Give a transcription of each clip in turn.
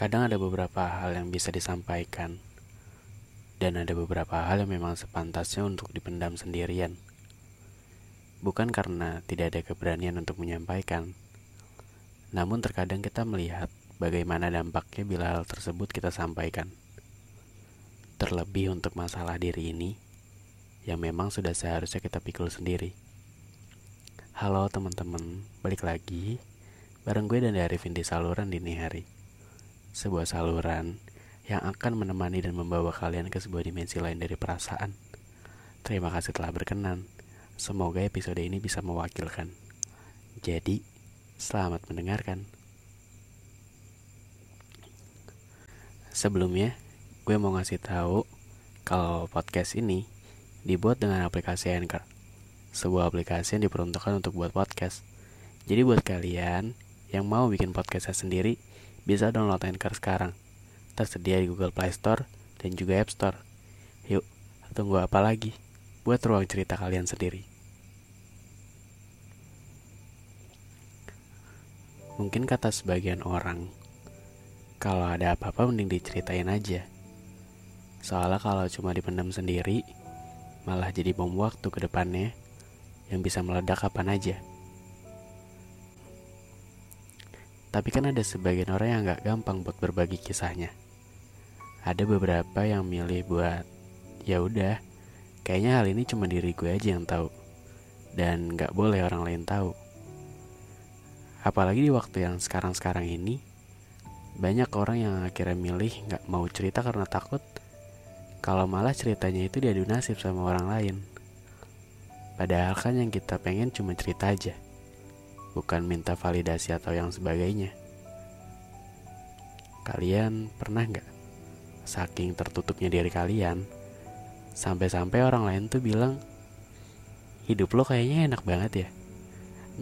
Kadang ada beberapa hal yang bisa disampaikan dan ada beberapa hal yang memang sepantasnya untuk dipendam sendirian. Bukan karena tidak ada keberanian untuk menyampaikan, namun terkadang kita melihat bagaimana dampaknya bila hal tersebut kita sampaikan. Terlebih untuk masalah diri ini yang memang sudah seharusnya kita pikul sendiri. Halo teman-teman, balik lagi bareng gue dan Arifin di saluran dini hari. Sebuah saluran yang akan menemani dan membawa kalian ke sebuah dimensi lain dari perasaan. Terima kasih telah berkenan. Semoga episode ini bisa mewakilkan. Jadi, selamat mendengarkan. Sebelumnya, gue mau ngasih tahu kalau podcast ini dibuat dengan aplikasi Anchor. Sebuah aplikasi yang diperuntukkan untuk buat podcast. Jadi buat kalian yang mau bikin podcastnya sendiri, bisa download Anchor sekarang. Tersedia di Google Play Store dan juga App Store. Yuk, tunggu apa lagi? Buat ruang cerita kalian sendiri. Mungkin kata sebagian orang, kalau ada apa-apa mending diceritain aja. Soalnya kalau cuma dipendam sendiri, malah jadi bom waktu ke depannya yang bisa meledak kapan aja. Tapi kan ada sebagian orang yang gak gampang buat berbagi kisahnya. Ada beberapa yang milih buat ya udah, kayaknya hal ini cuma diri gue aja yang tahu dan gak boleh orang lain tahu. Apalagi di waktu yang sekarang-sekarang ini, banyak orang yang akhirnya milih gak mau cerita karena takut kalau malah ceritanya itu diadu nasib sama orang lain. Padahal kan yang kita pengen cuma cerita aja, bukan minta validasi atau yang sebagainya. Kalian pernah nggak saking tertutupnya diri kalian, sampai-sampai orang lain tuh bilang, hidup lo kayaknya enak banget ya,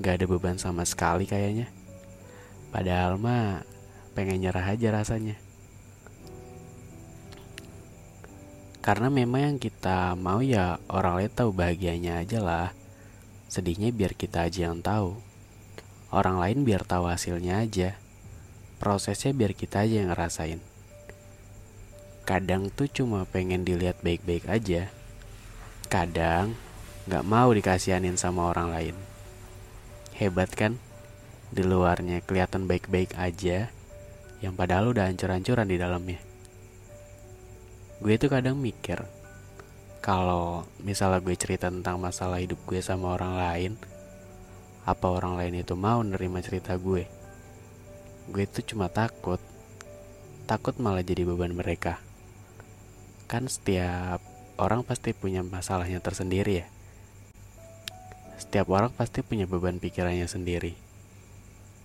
nggak ada beban sama sekali kayaknya. Padahal mah pengen nyerah aja rasanya. Karena memang yang kita mau ya orang lain tahu bahagianya aja lah. Sedihnya biar kita aja yang tahu. Orang lain biar tahu hasilnya aja. Prosesnya biar kita aja yang ngerasain. Kadang tuh cuma pengen dilihat baik-baik aja. Kadang gak mau dikasihanin sama orang lain. Hebat kan? Di luarnya kelihatan baik-baik aja, yang padahal udah hancur-hancuran di dalamnya gue tuh kadang mikir kalau misalnya gue cerita tentang masalah hidup gue sama orang lain apa orang lain itu mau nerima cerita gue? Gue tuh cuma takut. Takut malah jadi beban mereka. Kan setiap orang pasti punya masalahnya tersendiri ya. Setiap orang pasti punya beban pikirannya sendiri.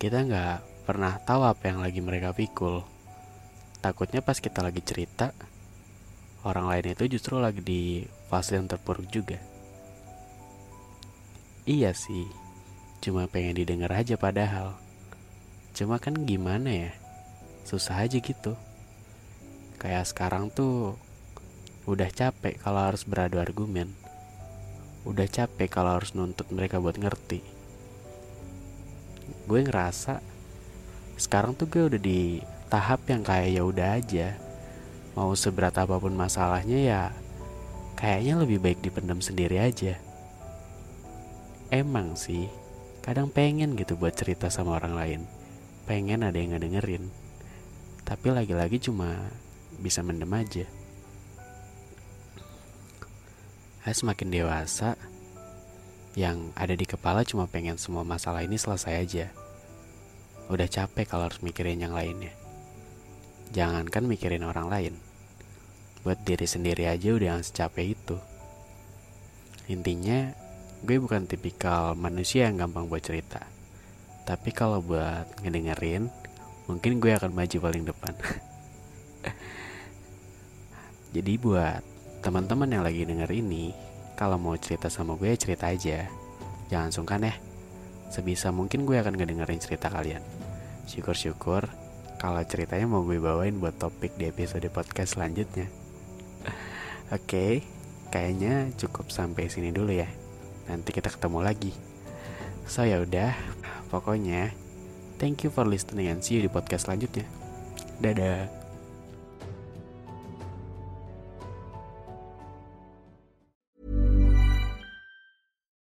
Kita nggak pernah tahu apa yang lagi mereka pikul. Takutnya pas kita lagi cerita orang lain itu justru lagi di fase yang terpuruk juga. Iya sih, cuma pengen didengar aja padahal. Cuma kan gimana ya, susah aja gitu. Kayak sekarang tuh udah capek kalau harus beradu argumen. Udah capek kalau harus nuntut mereka buat ngerti. Gue ngerasa sekarang tuh gue udah di tahap yang kayak ya udah aja mau seberat apa pun masalahnya ya kayaknya lebih baik dipendam sendiri aja. Emang sih, kadang pengen gitu buat cerita sama orang lain. Pengen ada yang ngedengerin. Tapi lagi-lagi cuma bisa mendem aja. Saya semakin dewasa, yang ada di kepala cuma pengen semua masalah ini selesai aja. Udah capek kalau harus mikirin yang lainnya. Jangankan mikirin orang lain. Buat diri sendiri aja udah yang secapek itu. Intinya, gue bukan tipikal manusia yang gampang buat cerita. Tapi kalau buat ngedengerin, mungkin gue akan maju paling depan. Jadi buat teman-teman yang lagi denger ini, kalau mau cerita sama gue cerita aja. Jangan sungkan ya. Sebisa mungkin gue akan ngedengerin cerita kalian. Syukur-syukur kalau ceritanya mau gue bawain buat topik di episode podcast selanjutnya. Oke, okay, kayaknya cukup sampai sini dulu ya. Nanti kita ketemu lagi. So ya udah, pokoknya thank you for listening and see you di podcast selanjutnya. Dadah.